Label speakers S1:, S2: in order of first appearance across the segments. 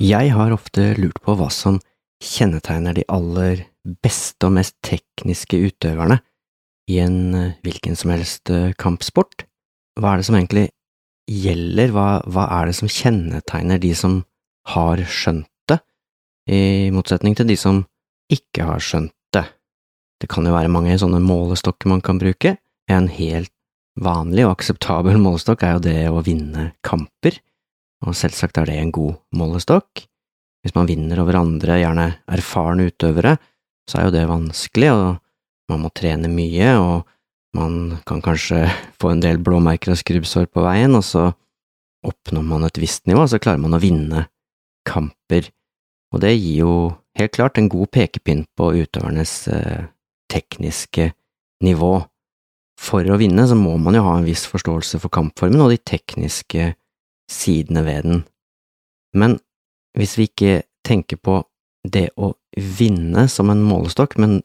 S1: Jeg har ofte lurt på hva som kjennetegner de aller beste og mest tekniske utøverne i en eh, hvilken som helst eh, kampsport. Hva er det som egentlig gjelder, hva, hva er det som kjennetegner de som har skjønt det, i motsetning til de som ikke har skjønt det? Det kan jo være mange sånne målestokker man kan bruke. En helt vanlig og akseptabel målestokk er jo det å vinne kamper, og selvsagt er det en god målestokk. Hvis man vinner over andre, gjerne erfarne utøvere, så er jo det vanskelig, og man må trene mye, og man kan kanskje få en del blåmerker og skrubbsår på veien, og så oppnår man et visst nivå, så klarer man å vinne kamper, og det gir jo helt klart en god pekepinn på utøvernes eh, tekniske nivå. For å vinne så må man jo ha en viss forståelse for kampformen og de tekniske sidene ved den. Men hvis vi ikke tenker på det å vinne som en målestokk, men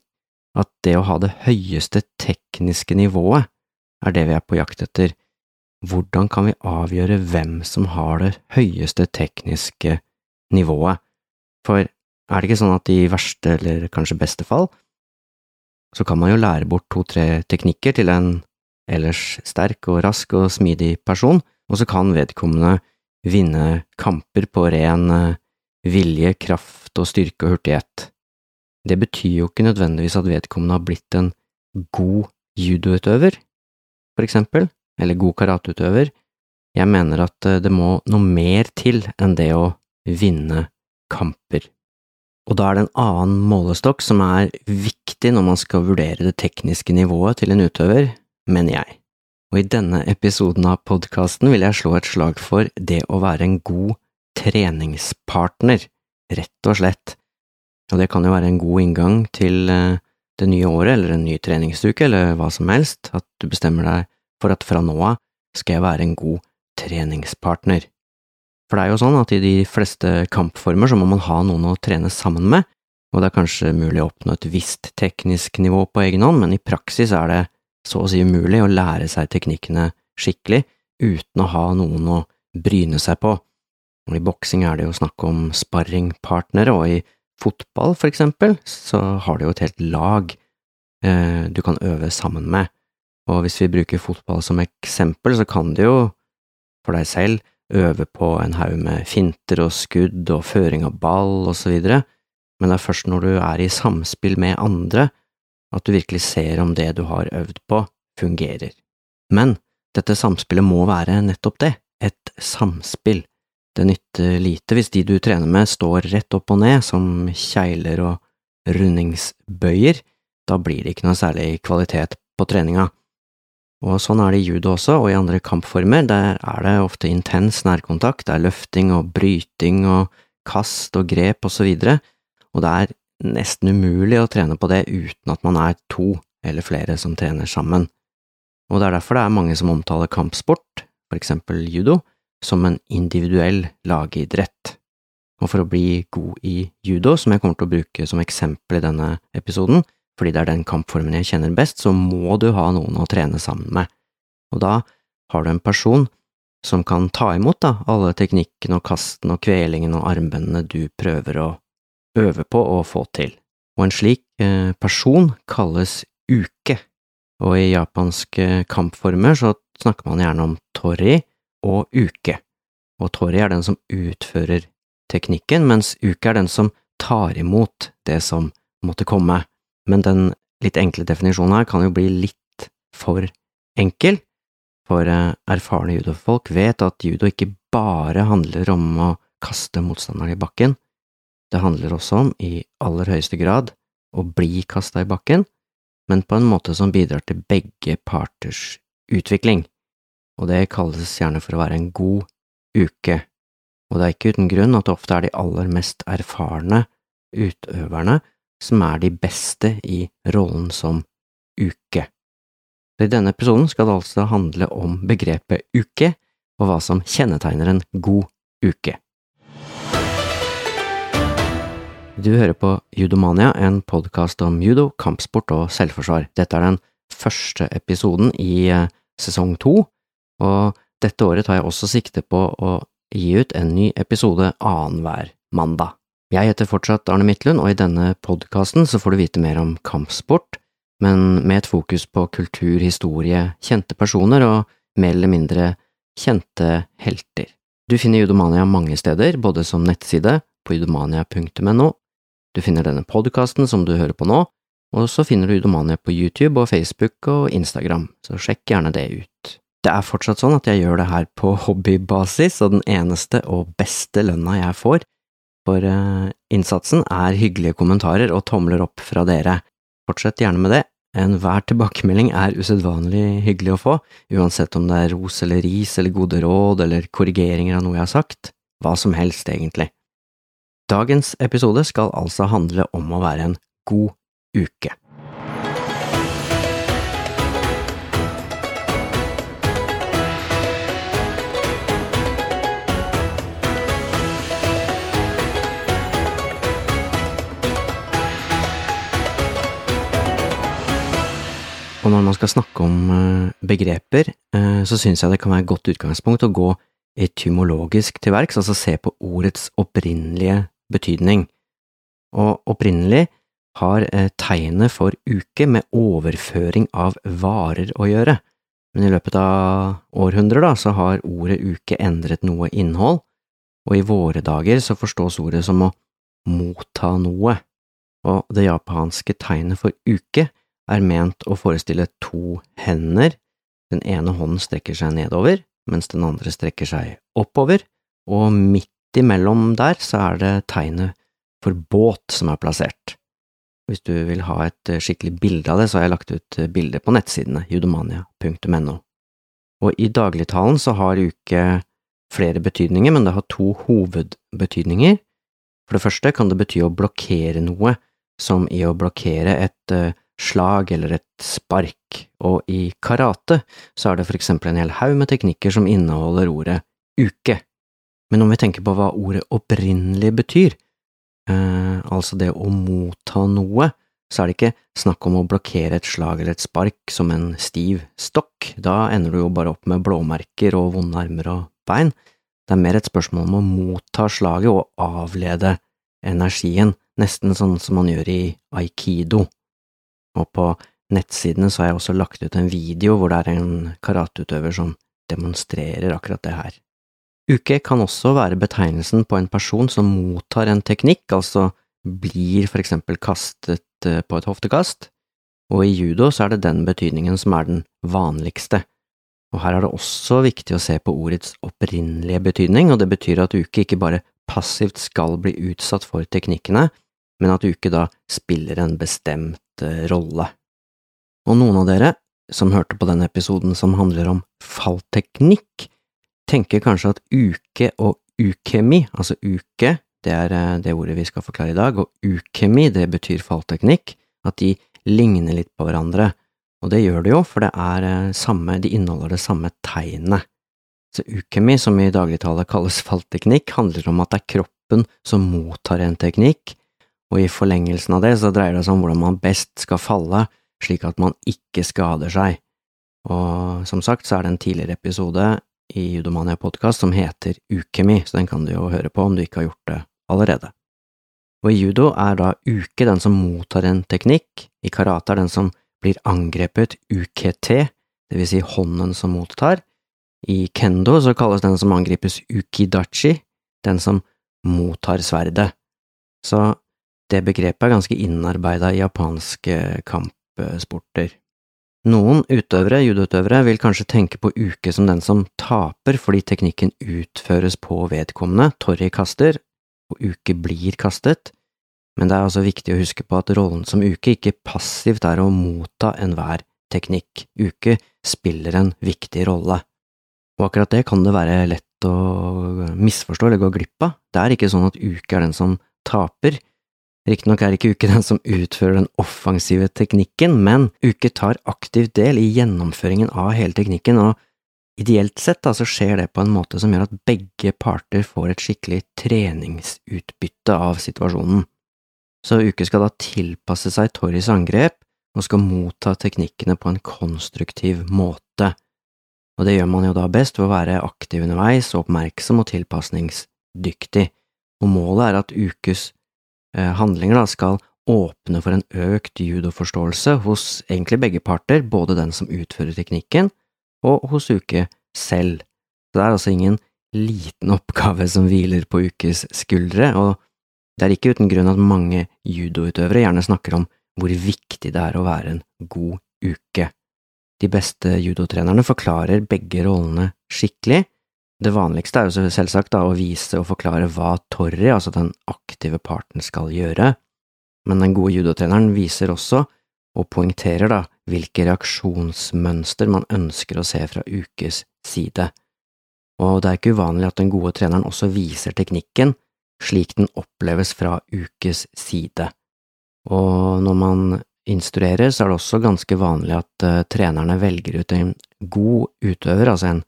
S1: at det å ha det høyeste tekniske nivået er det vi er på jakt etter, hvordan kan vi avgjøre hvem som har det høyeste tekniske nivået? For er det ikke sånn at i verste eller kanskje beste fall, så kan man jo lære bort to–tre teknikker til en ellers sterk og rask og smidig person, og så kan vedkommende vinne kamper på ren eh, vilje, kraft og styrke og hurtighet. Det betyr jo ikke nødvendigvis at vedkommende har blitt en god judoutøver, for eksempel, eller god karateutøver. Jeg mener at eh, det må noe mer til enn det å vinne kamper. Og da er det en annen målestokk som er viktig når man skal vurdere det tekniske nivået til en utøver, mener jeg og i denne episoden av podkasten vil jeg slå et slag for det å være en god treningspartner, rett og slett. Og det kan jo være en god inngang til eh, det nye året eller en ny treningsuke eller hva som helst, at du bestemmer deg for at fra nå av skal jeg være en god treningspartner. For det er jo sånn at i de fleste kampformer så må man ha noen å trene sammen med, og det er kanskje mulig å oppnå et visst teknisk nivå på egen hånd, men i praksis er det så å si umulig å lære seg teknikkene skikkelig uten å ha noen å bryne seg på. I boksing er det jo snakk om sparringpartnere, og i fotball, for eksempel, så har du jo et helt lag eh, du kan øve sammen med, og hvis vi bruker fotball som eksempel, så kan du jo, for deg selv, øve på en haug med finter og skudd og føring av ball og så videre, men det er først når du er i samspill med andre at du virkelig ser om det du har øvd på, fungerer. Men dette samspillet må være nettopp det, et samspill. Det nytter lite hvis de du trener med står rett opp og ned som kjegler og rundingsbøyer, da blir det ikke noe særlig kvalitet på treninga. Og sånn er det i judo også, og i andre kampformer, der er det ofte intens nærkontakt, det er løfting og bryting og kast og grep og så videre, og det er nesten umulig å trene på det uten at man er to eller flere som trener sammen. Og det er derfor det er mange som omtaler kampsport, for eksempel judo, som en individuell lagidrett. Og for å bli god i judo, som jeg kommer til å bruke som eksempel i denne episoden, fordi det er den kampformen jeg kjenner best, så må du ha noen å trene sammen med. Og da har du en person som kan ta imot da, alle teknikkene og kastene og kvelingen og armbøndene du prøver å øve på å få til, og en slik eh, person kalles uke, og i japanske kampformer så snakker man gjerne om tori og uke, og tori er den som utfører teknikken, mens uke er den som tar imot det som måtte komme, men den litt enkle definisjonen her kan jo bli litt for enkel, for eh, erfarne judofolk vet at judo ikke bare handler om å kaste motstanderen i bakken, det handler også om, i aller høyeste grad, å bli kasta i bakken, men på en måte som bidrar til begge parters utvikling, og det kalles gjerne for å være en god uke, og det er ikke uten grunn at det ofte er de aller mest erfarne utøverne som er de beste i rollen som uke. I denne episoden skal det altså handle om begrepet uke, og hva som kjennetegner en god uke. Du hører på Judomania, en podkast om judo, kampsport og selvforsvar. Dette er den første episoden i eh, sesong to, og dette året tar jeg også sikte på å gi ut en ny episode annenhver mandag. Jeg heter fortsatt Arne Midtlund, og i denne podkasten så får du vite mer om kampsport, men med et fokus på kultur, historie, kjente personer og mer eller mindre kjente helter. Du finner Judomania mange steder, både som nettside, på judomania.no, du finner denne podkasten som du hører på nå, og så finner du Udomania på YouTube og Facebook og Instagram, så sjekk gjerne det ut. Det er fortsatt sånn at jeg gjør det her på hobbybasis, og den eneste og beste lønna jeg får for uh, innsatsen, er hyggelige kommentarer og tomler opp fra dere. Fortsett gjerne med det, enhver tilbakemelding er usedvanlig hyggelig å få, uansett om det er ros eller ris eller gode råd eller korrigeringer av noe jeg har sagt, hva som helst egentlig. Dagens episode skal altså handle om å være en god uke. Og når man skal snakke om eh, begreper, eh, så syns jeg det kan være et godt utgangspunkt å gå etymologisk til verks, altså se på ordets opprinnelige betydning, og opprinnelig har eh, tegnet for uke med overføring av varer å gjøre, men i løpet av århundrer da, så har ordet uke endret noe innhold, og i våre dager så forstås ordet som å motta noe, og det japanske tegnet for uke er ment å forestille to hender, den ene hånden strekker seg nedover, mens den andre strekker seg oppover, og midt imellom der så er det tegnet for båt som er plassert. Hvis du vil ha et eh, skikkelig bilde av det, så har jeg lagt ut bilde bilder på nettsidene judomania.no. Og i dagligtalen så har uke flere betydninger, men det har to hovedbetydninger. For det første kan det bety å blokkere noe, som i å blokkere et uh, slag eller et spark, og i karate så er det for eksempel en hel haug med teknikker som inneholder ordet uke. Men om vi tenker på hva ordet opprinnelig betyr, eh, altså det å motta noe, så er det ikke snakk om å blokkere et slag eller et spark som en stiv stokk, da ender du jo bare opp med blåmerker og vonde armer og bein. Det er mer et spørsmål om å motta slaget og avlede energien, nesten sånn som man gjør i aikido. Og på nettsidene så har jeg også lagt ut en video hvor det er en karateutøver som demonstrerer akkurat det her. Uke kan også være betegnelsen på en person som mottar en teknikk, altså blir for eksempel kastet eh, på et hoftekast, og i judo så er det den betydningen som er den vanligste. Og her er det også viktig å se på ordets opprinnelige betydning, og det betyr at uke ikke bare passivt skal bli utsatt for teknikkene, men at uke da spiller en bestemt eh, rolle. Og noen av dere som hørte på den episoden som handler om fallteknikk, tenker kanskje at uke og ukemi, altså uke, det er eh, det ordet vi skal forklare i dag, og ukemi, det betyr fallteknikk, at de ligner litt på hverandre, og det gjør det jo, for det er eh, samme, de inneholder det samme tegnet. Så ukemi, som i dagligtale kalles fallteknikk, handler om at det er kroppen som mottar en teknikk, og i forlengelsen av det så dreier det seg om hvordan man best skal falle slik at man ikke skader seg. Og som sagt så er det en tidligere episode i Judomania podkast som heter Ukemi, så den kan du jo høre på om du ikke har gjort det allerede. Og i judo er da uke den som mottar en teknikk, i karate er den som blir angrepet UKT, det vil si hånden som mottar, i kendo så kalles den som angripes ukidachi, den som mottar sverdet. Så det begrepet er ganske innarbeida i japanske kampsporter. Noen utøvere, judoutøvere, vil kanskje tenke på uke som den som taper fordi teknikken utføres på vedkommende, Torry kaster, og uke blir kastet, men det er altså viktig å huske på at rollen som uke ikke passivt er å motta enhver teknikk, uke spiller en viktig rolle. Og akkurat det kan det være lett å misforstå eller gå glipp av, det er ikke sånn at uke er den som taper, Riktignok er ikke Uke den som utfører den offensive teknikken, men Uke tar aktivt del i gjennomføringen av hele teknikken, og ideelt sett da, så skjer det på en måte som gjør at begge parter får et skikkelig treningsutbytte av situasjonen. Så Uke skal da tilpasse seg Torrys angrep og skal motta teknikkene på en konstruktiv måte, og det gjør man jo da best ved å være aktiv underveis oppmerksom og tilpasningsdyktig og målet er at ukes handlinger da skal åpne for en økt judoforståelse hos egentlig begge parter, både den som utfører teknikken, og hos uke selv. Så det er altså ingen liten oppgave som hviler på ukes skuldre, og det er ikke uten grunn at mange judoutøvere gjerne snakker om hvor viktig det er å være en god uke. De beste judotrenerne forklarer begge rollene skikkelig. Det vanligste er jo selvsagt da å vise og forklare hva Torri, altså den aktive parten, skal gjøre, men den gode judotreneren viser også, og poengterer da, hvilke reaksjonsmønster man ønsker å se fra ukes side. Og det er ikke uvanlig at den gode treneren også viser teknikken slik den oppleves fra ukes side. Og når man instruerer, så er det også ganske vanlig at uh, trenerne velger ut en god utøver, altså en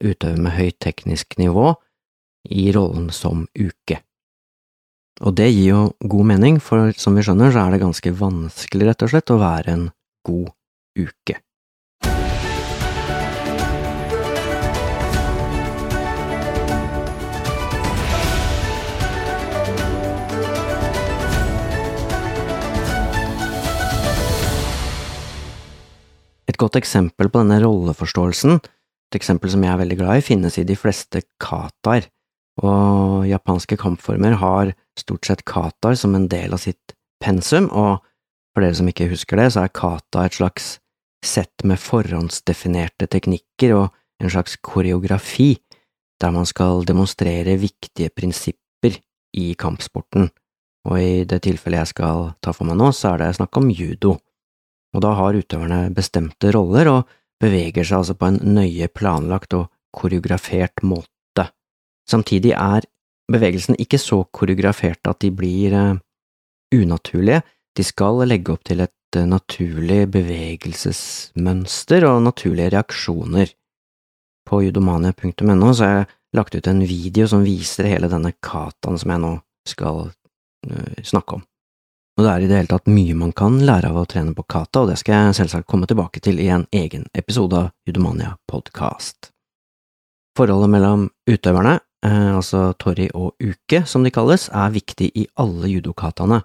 S1: utøver med høyt teknisk nivå, i rollen som uke. Og det gir jo god mening, for som vi skjønner, så er det ganske vanskelig, rett og slett, å være en god uke. Et godt eksempel på denne rolleforståelsen, eksempel som jeg er veldig glad i, finnes i de fleste kataer, og japanske kampformer har stort sett kataer som en del av sitt pensum, og for dere som ikke husker det, så er kata et slags sett med forhåndsdefinerte teknikker og en slags koreografi der man skal demonstrere viktige prinsipper i kampsporten, og i det tilfellet jeg skal ta for meg nå, så er det snakk om judo, og da har utøverne bestemte roller og beveger seg altså på en nøye planlagt og koreografert måte. Samtidig er bevegelsene ikke så koreograferte at de blir uh, unaturlige, de skal legge opp til et uh, naturlig bevegelsesmønster og naturlige reaksjoner. På judomania.no har jeg lagt ut en video som viser hele denne kataen som jeg nå skal uh, snakke om. Og det er i det hele tatt mye man kan lære av å trene på kata, og det skal jeg selvsagt komme tilbake til i en egen episode av Judomania podcast. Forholdet mellom utøverne eh, altså tori og uke, som de kalles, er viktig i alle judokataene,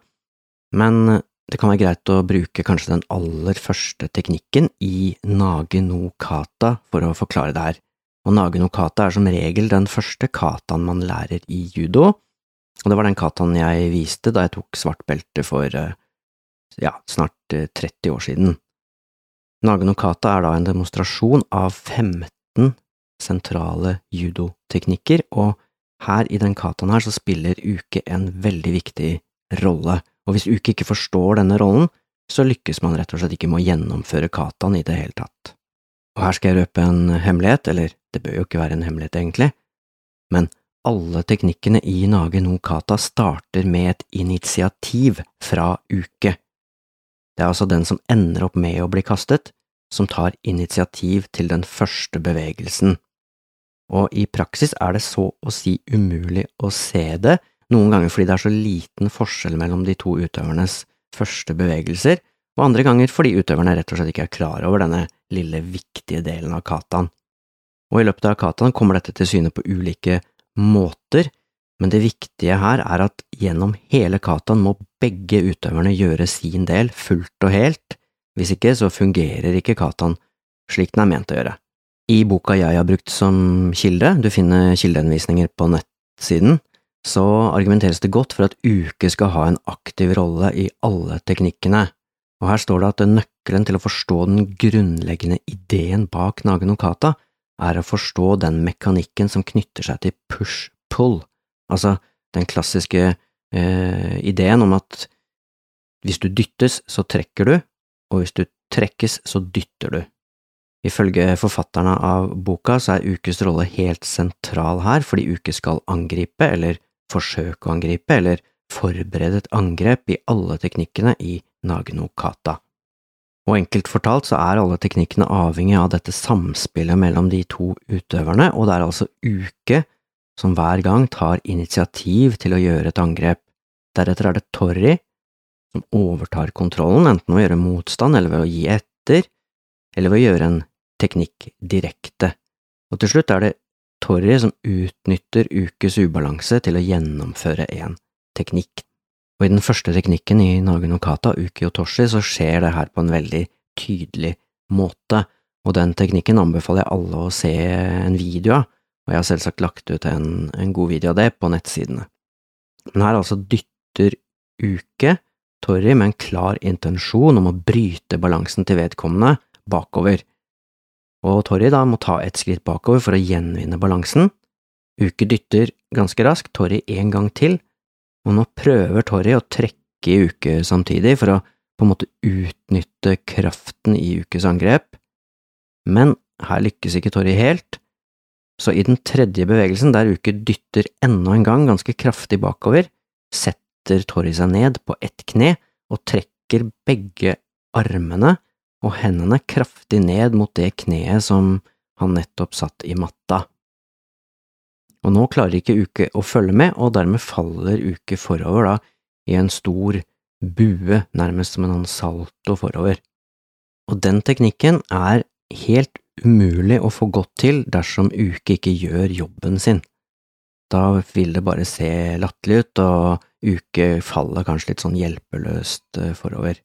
S1: men det kan være greit å bruke kanskje den aller første teknikken i nage no kata for å forklare det her, og nage no kata er som regel den første kataen man lærer i judo, og det var den kataen jeg viste da jeg tok svart belte for, eh, ja, snart 30 eh, år siden. Nagano kata er da en demonstrasjon av 15 sentrale judoteknikker, og her i den kataen her så spiller uke en veldig viktig rolle, og hvis uke ikke forstår denne rollen, så lykkes man rett og slett ikke med å gjennomføre kataen i det hele tatt. Og her skal jeg røpe en hemmelighet, eller det bør jo ikke være en hemmelighet egentlig, men alle teknikkene i Nage no kata starter med et initiativ fra uke. Det er altså den som ender opp med å bli kastet, som tar initiativ til den første bevegelsen og i praksis er det så å si umulig å se det, noen ganger fordi det er så liten forskjell mellom de to utøvernes første bevegelser, og andre ganger fordi utøverne rett og slett ikke er klar over denne lille, viktige delen av kataen. Og i løpet av kataen kommer dette til syne på ulike måter, men det viktige her er at gjennom hele kataen må begge utøverne gjøre sin del fullt og helt, hvis ikke så fungerer ikke kataen slik den er ment å gjøre. I boka jeg har brukt som kilde, du finner kildeanvisninger på nettsiden, så argumenteres det godt for at uke skal ha en aktiv rolle i alle teknikkene, og her står det at nøkkelen til å forstå den grunnleggende ideen bak Nage Nokata er å forstå den mekanikken som knytter seg til push-pull, altså den klassiske eh, ideen om at hvis du dyttes, så trekker du, og hvis du trekkes, så dytter du. Ifølge forfatterne av boka så er Ukes rolle helt sentral her, fordi Uke skal angripe, eller forsøke å angripe, eller forberede et angrep i alle teknikkene i Nagno Kata. Og enkelt fortalt så er alle teknikkene avhengig av dette samspillet mellom de to utøverne, og det er altså Uke som hver gang tar initiativ til å gjøre et angrep. Deretter er det Torri som overtar kontrollen, enten ved å gjøre motstand eller ved å gi etter, eller ved å gjøre en teknikk direkte, og til slutt er det Torry som utnytter ukes ubalanse til å gjennomføre en teknikk. Og i den første teknikken i Nage no Uki Otoshi, så skjer det her på en veldig tydelig måte, og den teknikken anbefaler jeg alle å se en video av, og jeg har selvsagt lagt ut en, en god video av det på nettsidene. Men her altså dytter Uke Torry med en klar intensjon om å bryte balansen til vedkommende bakover, og Torry da må ta et skritt bakover for å gjenvinne balansen. Uke dytter ganske raskt Torry en gang til, og nå prøver Torry å trekke i Uke samtidig for å på en måte utnytte kraften i Ukes angrep, men her lykkes ikke Torry helt, så i den tredje bevegelsen, der Uke dytter enda en gang ganske kraftig bakover, setter Torry seg ned på ett kne og trekker begge armene og hendene kraftig ned mot det kneet som han nettopp satt i matta. Og nå klarer ikke Uke å følge med, og dermed faller Uke forover da i en stor bue, nærmest som en salto forover. Og den teknikken er helt umulig å få godt til dersom Uke ikke gjør jobben sin. Da vil det bare se latterlig ut, og Uke faller kanskje litt sånn hjelpeløst eh, forover.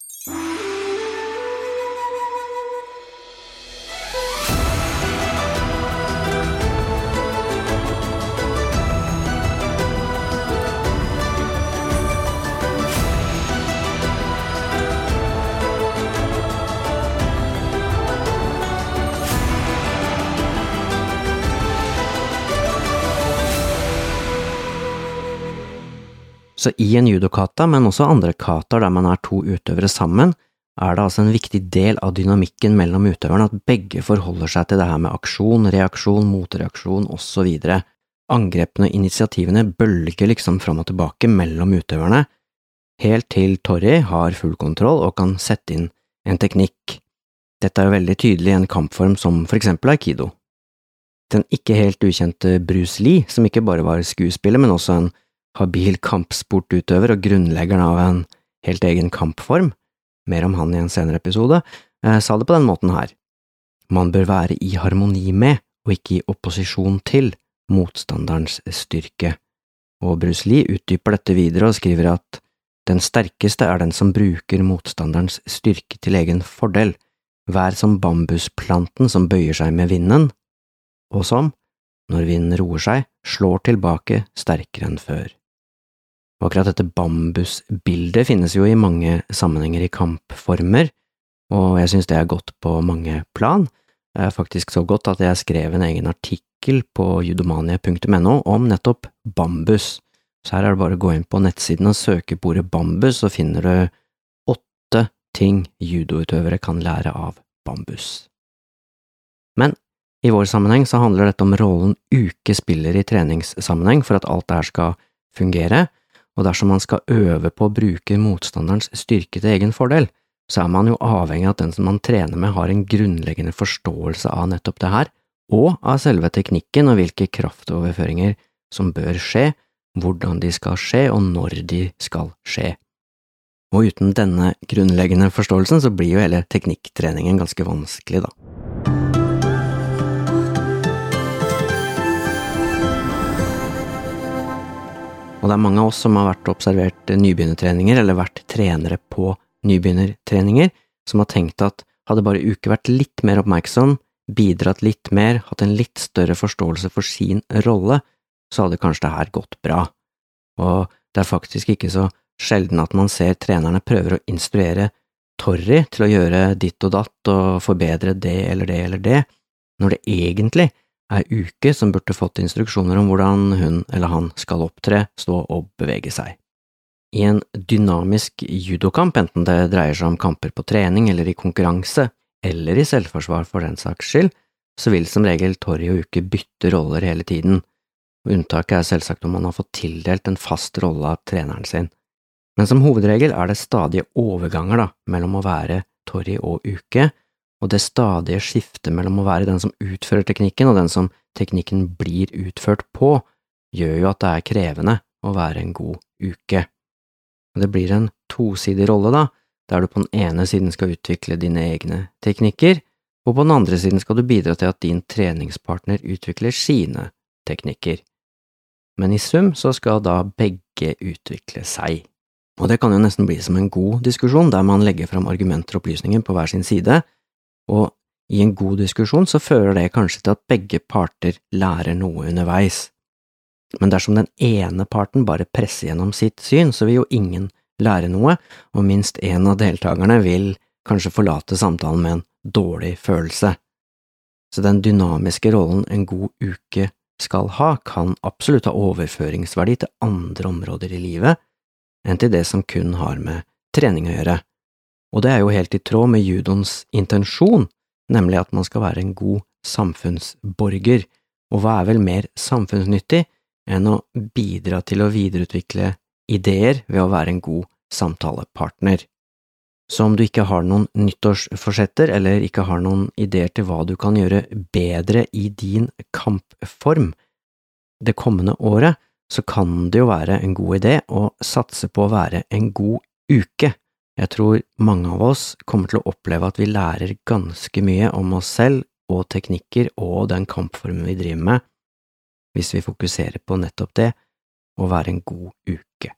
S1: Så i en judokata, men også andre kataer der man er to utøvere sammen, er det altså en viktig del av dynamikken mellom utøverne at begge forholder seg til det her med aksjon, reaksjon, motreaksjon osv. Angrepene og initiativene bølger liksom fram og tilbake mellom utøverne, helt til Torry har full kontroll og kan sette inn en teknikk. Dette er jo veldig tydelig i en kampform som for eksempel aikido. Den ikke helt ukjente Bruce Lee, som ikke bare var skuespiller, men også en habil kampsportutøver og grunnleggeren av en helt egen kampform, mer om han i en senere episode, eh, sa det på den måten her. Man bør være i harmoni med, og ikke i opposisjon til, motstanderens styrke, og Bruce Lee utdyper dette videre og skriver at den sterkeste er den som bruker motstanderens styrke til egen fordel, vær som bambusplanten som bøyer seg med vinden, og som, når vinden roer seg, slår tilbake sterkere enn før. Og akkurat dette bambusbildet finnes jo i mange sammenhenger i kampformer, og jeg synes det er godt på mange plan. Det er faktisk så godt at jeg skrev en egen artikkel på judomania.no om nettopp bambus. Så her er det bare å gå inn på nettsiden og søke på ordet bambus, så finner du åtte ting judoutøvere kan lære av bambus. Men i vår sammenheng så handler dette om rollen uke spiller i treningssammenheng for at alt det her skal fungere, og dersom man skal øve på å bruke motstanderens styrke til egen fordel, så er man jo avhengig av at den som man trener med har en grunnleggende forståelse av nettopp det her, og av selve teknikken og hvilke kraftoverføringer som bør skje, hvordan de skal skje og når de skal skje. Og uten denne grunnleggende forståelsen så blir jo hele teknikktreningen ganske vanskelig, da. Det er mange av oss som har vært observert nybegynnertreninger, eller vært trenere på nybegynnertreninger, som har tenkt at hadde bare Uke vært litt mer oppmerksom, bidratt litt mer, hatt en litt større forståelse for sin rolle, så hadde kanskje det her gått bra. Og det er faktisk ikke så sjelden at man ser trenerne prøver å instruere Torry til å gjøre ditt og datt og forbedre det eller det eller det, når det egentlig er Uke som burde fått instruksjoner om hvordan hun eller han skal opptre, stå og bevege seg. I en dynamisk judokamp, enten det dreier seg om kamper på trening eller i konkurranse, eller i selvforsvar for den saks skyld, så vil som regel Torry og Uke bytte roller hele tiden, unntaket er selvsagt om man har fått tildelt en fast rolle av treneren sin. Men som hovedregel er det stadige overganger da, mellom å være Torry og Uke, og det stadige skiftet mellom å være den som utfører teknikken og den som teknikken blir utført på, gjør jo at det er krevende å være en god uke. Og det blir en tosidig rolle, da, der du på den ene siden skal utvikle dine egne teknikker, og på den andre siden skal du bidra til at din treningspartner utvikler sine teknikker. Men i sum så skal da begge utvikle seg. Og det kan jo nesten bli som en god diskusjon, der man legger fram argumenter og opplysninger på hver sin side, og i en god diskusjon så fører det kanskje til at begge parter lærer noe underveis. Men dersom den ene parten bare presser gjennom sitt syn, så vil jo ingen lære noe, og minst én av deltakerne vil kanskje forlate samtalen med en dårlig følelse. Så den dynamiske rollen en god uke skal ha, kan absolutt ha overføringsverdi til andre områder i livet enn til det som kun har med trening å gjøre. Og det er jo helt i tråd med judoens intensjon, nemlig at man skal være en god samfunnsborger, og hva er vel mer samfunnsnyttig enn å bidra til å videreutvikle ideer ved å være en god samtalepartner. Så om du ikke har noen nyttårsforsetter eller ikke har noen ideer til hva du kan gjøre bedre i din kampform det kommende året, så kan det jo være en god idé å satse på å være en god uke. Jeg tror mange av oss kommer til å oppleve at vi lærer ganske mye om oss selv og teknikker og den kampformen vi driver med, hvis vi fokuserer på nettopp det, å være en god uke.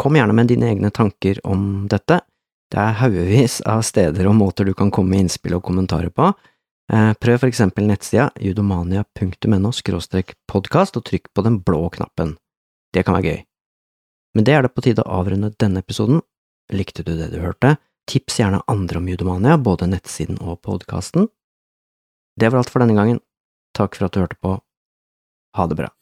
S1: Kom gjerne med dine egne tanker om dette. Det er haugevis av steder og måter du kan komme med innspill og kommentarer på. Eh, prøv for eksempel nettsida judomania.no podkast og trykk på den blå knappen. Det kan være gøy. Men det er det på tide å avrunde denne episoden. Likte du det du hørte? Tips gjerne andre om Judomania, både nettsiden og podkasten. Det var alt for denne gangen. Takk for at du hørte på. Ha det bra.